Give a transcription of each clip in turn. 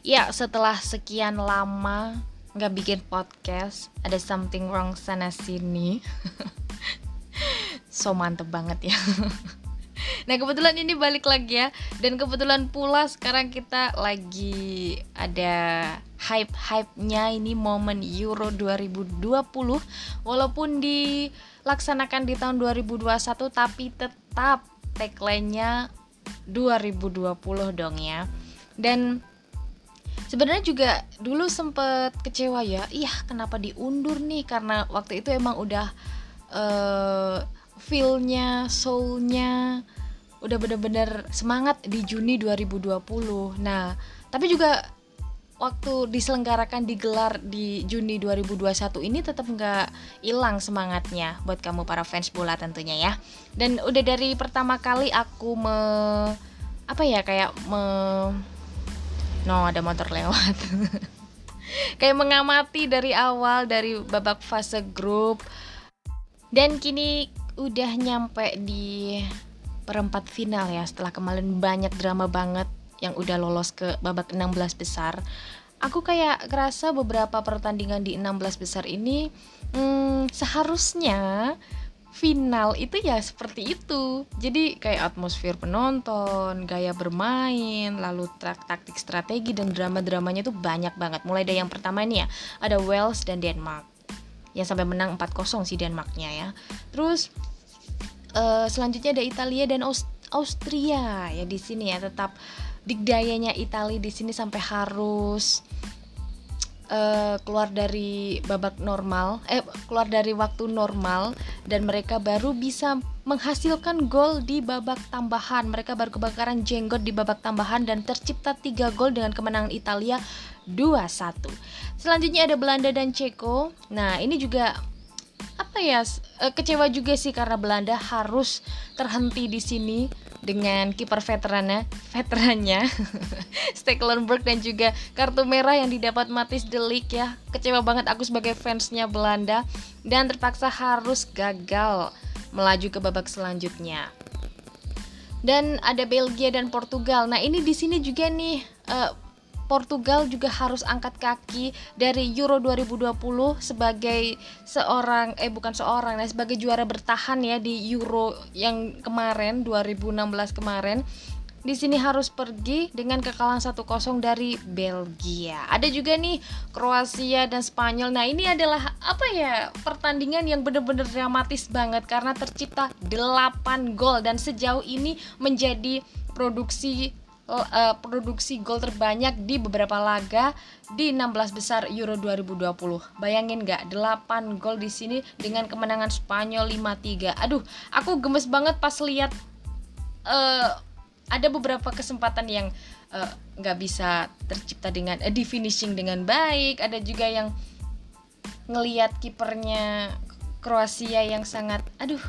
Ya, setelah sekian lama nggak bikin podcast, ada something wrong sana sini. so mantep banget ya. Nah kebetulan ini balik lagi ya Dan kebetulan pula sekarang kita lagi ada hype-hype-nya ini momen Euro 2020 Walaupun dilaksanakan di tahun 2021 tapi tetap tagline-nya 2020 dong ya Dan sebenarnya juga dulu sempet kecewa ya. Iya kenapa diundur nih? Karena waktu itu emang udah uh, feelnya soulnya udah bener-bener semangat di Juni 2020 nah tapi juga waktu diselenggarakan digelar di Juni 2021 ini tetap nggak hilang semangatnya buat kamu para fans bola tentunya ya. Dan udah dari pertama kali aku me apa ya kayak me no ada motor lewat. Kayak mengamati dari awal dari babak fase grup. Dan kini udah nyampe di perempat final ya setelah kemarin banyak drama banget yang udah lolos ke babak 16 besar. Aku kayak ngerasa beberapa pertandingan di 16 besar ini hmm, seharusnya final itu ya seperti itu. Jadi kayak atmosfer penonton gaya bermain lalu taktik strategi dan drama-dramanya tuh banyak banget. Mulai dari yang pertama ini ya ada Wales dan Denmark. Yang sampai menang 4-0 si Denmarknya ya. Terus uh, selanjutnya ada Italia dan Aust Austria. Ya di sini ya tetap dikdayanya Italia di sini sampai harus uh, keluar dari babak normal, eh keluar dari waktu normal dan mereka baru bisa menghasilkan gol di babak tambahan. Mereka baru kebakaran jenggot di babak tambahan dan tercipta 3 gol dengan kemenangan Italia 2-1. Selanjutnya ada Belanda dan Ceko. Nah, ini juga apa ya eh, kecewa juga sih karena Belanda harus terhenti di sini dengan kiper veterannya veterannya Stekelenburg dan juga kartu merah yang didapat Matis Delik ya. Kecewa banget aku sebagai fansnya Belanda dan terpaksa harus gagal melaju ke babak selanjutnya. Dan ada Belgia dan Portugal. Nah ini di sini juga nih uh, Portugal juga harus angkat kaki dari Euro 2020 sebagai seorang eh bukan seorang ya sebagai juara bertahan ya di Euro yang kemarin 2016 kemarin di sini harus pergi dengan kekalahan 1-0 dari Belgia. Ada juga nih Kroasia dan Spanyol. Nah, ini adalah apa ya? Pertandingan yang benar-benar dramatis banget karena tercipta 8 gol dan sejauh ini menjadi produksi uh, produksi gol terbanyak di beberapa laga di 16 besar Euro 2020. Bayangin nggak 8 gol di sini dengan kemenangan Spanyol 5-3. Aduh, aku gemes banget pas lihat uh, ada beberapa kesempatan yang eh, nggak uh, bisa tercipta dengan uh, di finishing dengan baik. Ada juga yang ngeliat kipernya Kroasia yang sangat aduh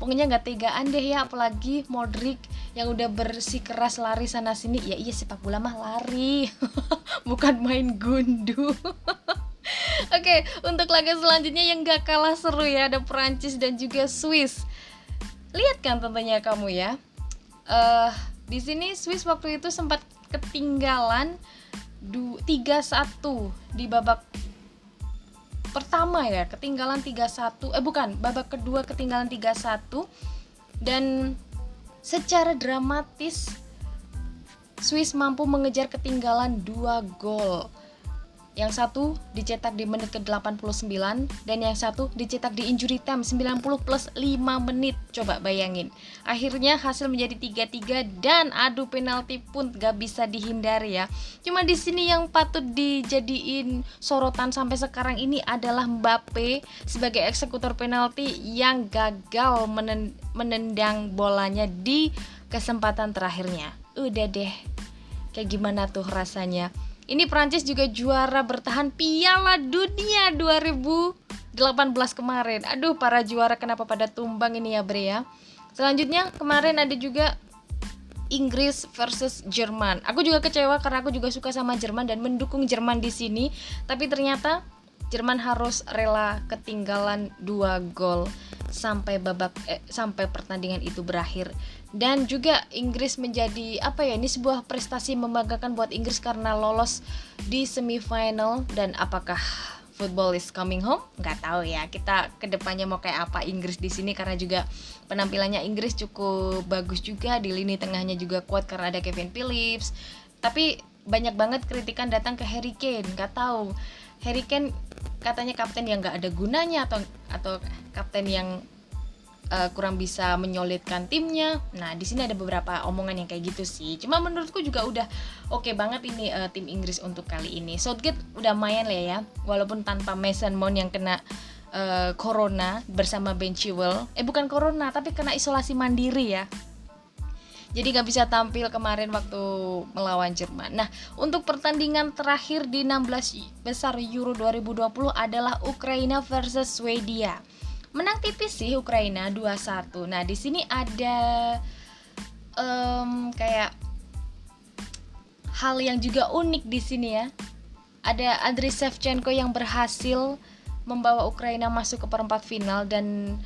pokoknya nggak tegaan deh ya apalagi Modric yang udah bersih keras lari sana sini ya iya sepak bola mah lari bukan main gundu Oke, untuk laga selanjutnya yang gak kalah seru ya ada Prancis dan juga Swiss. Lihat kan tentunya kamu ya. Uh, di sini Swiss waktu itu sempat ketinggalan 3-1 di babak pertama ya, ketinggalan 3-1. Eh bukan, babak kedua ketinggalan 3-1 dan Secara dramatis, Swiss mampu mengejar ketinggalan dua gol yang satu dicetak di menit ke-89 dan yang satu dicetak di injury time 90 plus 5 menit. Coba bayangin. Akhirnya hasil menjadi 3-3 dan adu penalti pun gak bisa dihindari ya. Cuma di sini yang patut dijadiin sorotan sampai sekarang ini adalah Mbappe sebagai eksekutor penalti yang gagal menendang bolanya di kesempatan terakhirnya. Udah deh. Kayak gimana tuh rasanya? Ini Prancis juga juara bertahan Piala Dunia 2018 kemarin. Aduh, para juara kenapa pada tumbang ini ya, Bre ya. Selanjutnya kemarin ada juga Inggris versus Jerman. Aku juga kecewa karena aku juga suka sama Jerman dan mendukung Jerman di sini, tapi ternyata Jerman harus rela ketinggalan dua gol sampai babak eh, sampai pertandingan itu berakhir. Dan juga Inggris menjadi apa ya ini sebuah prestasi membanggakan buat Inggris karena lolos di semifinal. Dan apakah football is coming home? Nggak tahu ya. Kita ke depannya mau kayak apa Inggris di sini karena juga penampilannya Inggris cukup bagus juga di lini tengahnya juga kuat karena ada Kevin Phillips. Tapi banyak banget kritikan datang ke Harry Kane nggak tahu Harry Kane katanya kapten yang nggak ada gunanya atau atau kapten yang uh, kurang bisa menyolidkan timnya. Nah, di sini ada beberapa omongan yang kayak gitu sih. Cuma menurutku juga udah oke okay banget ini uh, tim Inggris untuk kali ini. Southgate udah main lah ya, walaupun tanpa Mason Mount yang kena uh, corona bersama Ben Chilwell. Eh bukan corona, tapi kena isolasi mandiri ya. Jadi gak bisa tampil kemarin waktu melawan Jerman. Nah, untuk pertandingan terakhir di 16 besar Euro 2020 adalah Ukraina versus Swedia menang tipis sih Ukraina 2-1. Nah, di sini ada um, kayak hal yang juga unik di sini ya. Ada Andriy Shevchenko yang berhasil membawa Ukraina masuk ke perempat final dan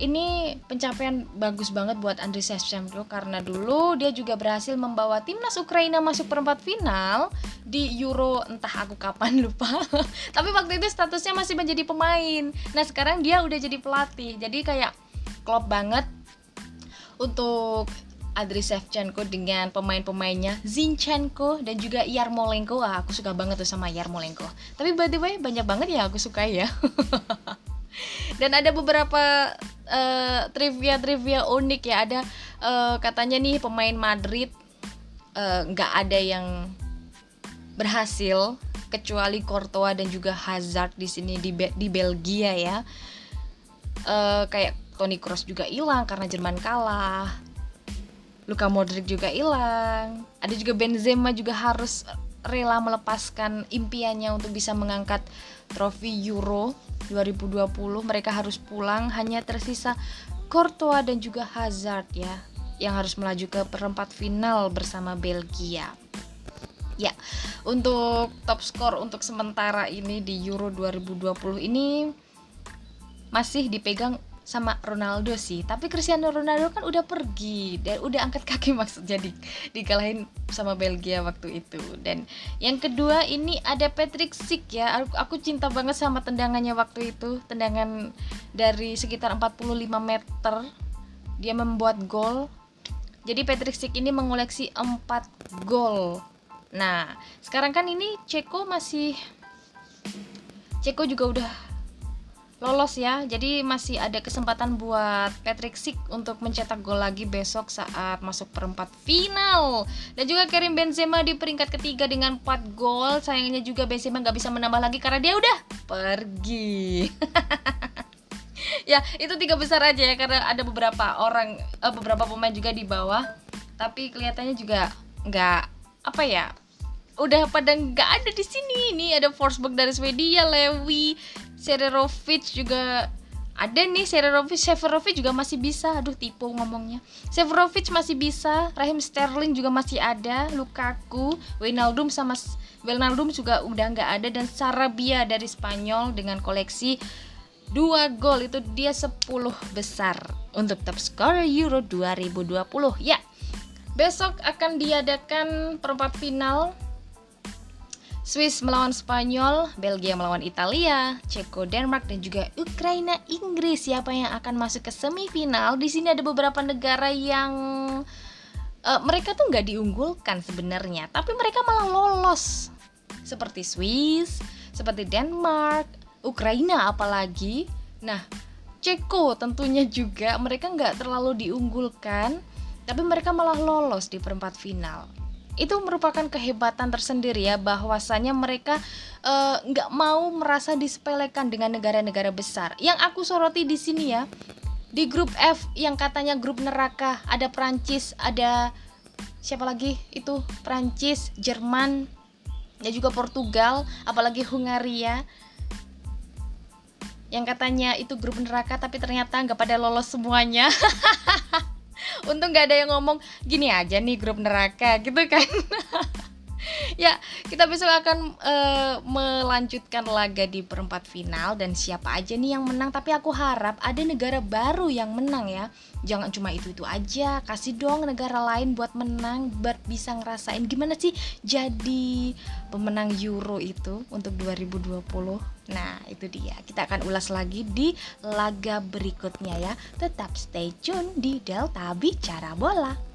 ini pencapaian bagus banget buat Andriy Shevchenko karena dulu dia juga berhasil membawa timnas Ukraina masuk perempat final di Euro entah aku kapan lupa. Tapi waktu itu statusnya masih menjadi pemain. Nah, sekarang dia udah jadi pelatih. Jadi kayak klop banget untuk Andriy Shevchenko dengan pemain-pemainnya Zinchenko dan juga Yarmolenko. Wah, aku suka banget tuh sama Yarmolenko. Tapi by the way banyak banget ya aku suka ya. dan ada beberapa uh, trivia trivia unik ya. Ada uh, katanya nih pemain Madrid eh, nggak uh, ada yang berhasil kecuali Courtois dan juga Hazard di sini di Be di Belgia ya. Uh, kayak Toni Kroos juga hilang karena Jerman kalah. Luka Modric juga hilang. Ada juga Benzema juga harus rela melepaskan impiannya untuk bisa mengangkat trofi Euro 2020 mereka harus pulang hanya tersisa Courtois dan juga Hazard ya yang harus melaju ke perempat final bersama Belgia. Ya, untuk top skor untuk sementara ini di Euro 2020 ini masih dipegang sama Ronaldo sih. Tapi Cristiano Ronaldo kan udah pergi dan udah angkat kaki maksud jadi dikalahin sama Belgia waktu itu. Dan yang kedua ini ada Patrick Schick ya. Aku, cinta banget sama tendangannya waktu itu. Tendangan dari sekitar 45 meter dia membuat gol. Jadi Patrick Schick ini mengoleksi 4 gol. Nah sekarang kan ini Ceko masih Ceko juga udah lolos ya. Jadi masih ada kesempatan buat Patrick Schick untuk mencetak gol lagi besok saat masuk perempat final. Dan juga Karim Benzema di peringkat ketiga dengan 4 gol. Sayangnya juga Benzema nggak bisa menambah lagi karena dia udah pergi. ya itu tiga besar aja ya karena ada beberapa orang uh, beberapa pemain juga di bawah tapi kelihatannya juga nggak apa ya udah pada nggak ada di sini nih ada Forsberg dari Swedia Lewi Sererovic juga ada nih Sererovic Severovic juga masih bisa. Aduh tipu ngomongnya. Severovic masih bisa Rahim Sterling juga masih ada Lukaku Wijnaldum sama Wijnaldum juga udah nggak ada dan Sarabia dari Spanyol dengan koleksi dua gol. Itu dia 10 besar untuk top skor Euro 2020 ya besok akan diadakan perempat final Swiss melawan Spanyol, Belgia melawan Italia, Ceko Denmark dan juga Ukraina Inggris. Siapa yang akan masuk ke semifinal? Di sini ada beberapa negara yang uh, mereka tuh nggak diunggulkan sebenarnya, tapi mereka malah lolos. Seperti Swiss, seperti Denmark, Ukraina apalagi. Nah, Ceko tentunya juga mereka nggak terlalu diunggulkan, tapi mereka malah lolos di perempat final itu merupakan kehebatan tersendiri ya bahwasanya mereka eh, nggak uh, mau merasa disepelekan dengan negara-negara besar. Yang aku soroti di sini ya di grup F yang katanya grup neraka ada Prancis, ada siapa lagi itu Prancis, Jerman, dan juga Portugal, apalagi Hungaria yang katanya itu grup neraka tapi ternyata nggak pada lolos semuanya. untung gak ada yang ngomong gini aja nih grup neraka gitu kan ya kita besok akan uh, melanjutkan laga di perempat final dan siapa aja nih yang menang. Tapi aku harap ada negara baru yang menang ya. Jangan cuma itu itu aja. Kasih dong negara lain buat menang buat bisa ngerasain gimana sih jadi pemenang Euro itu untuk 2020 nah itu dia. Kita akan ulas lagi di laga berikutnya ya. Tetap stay tune di Delta Bicara Bola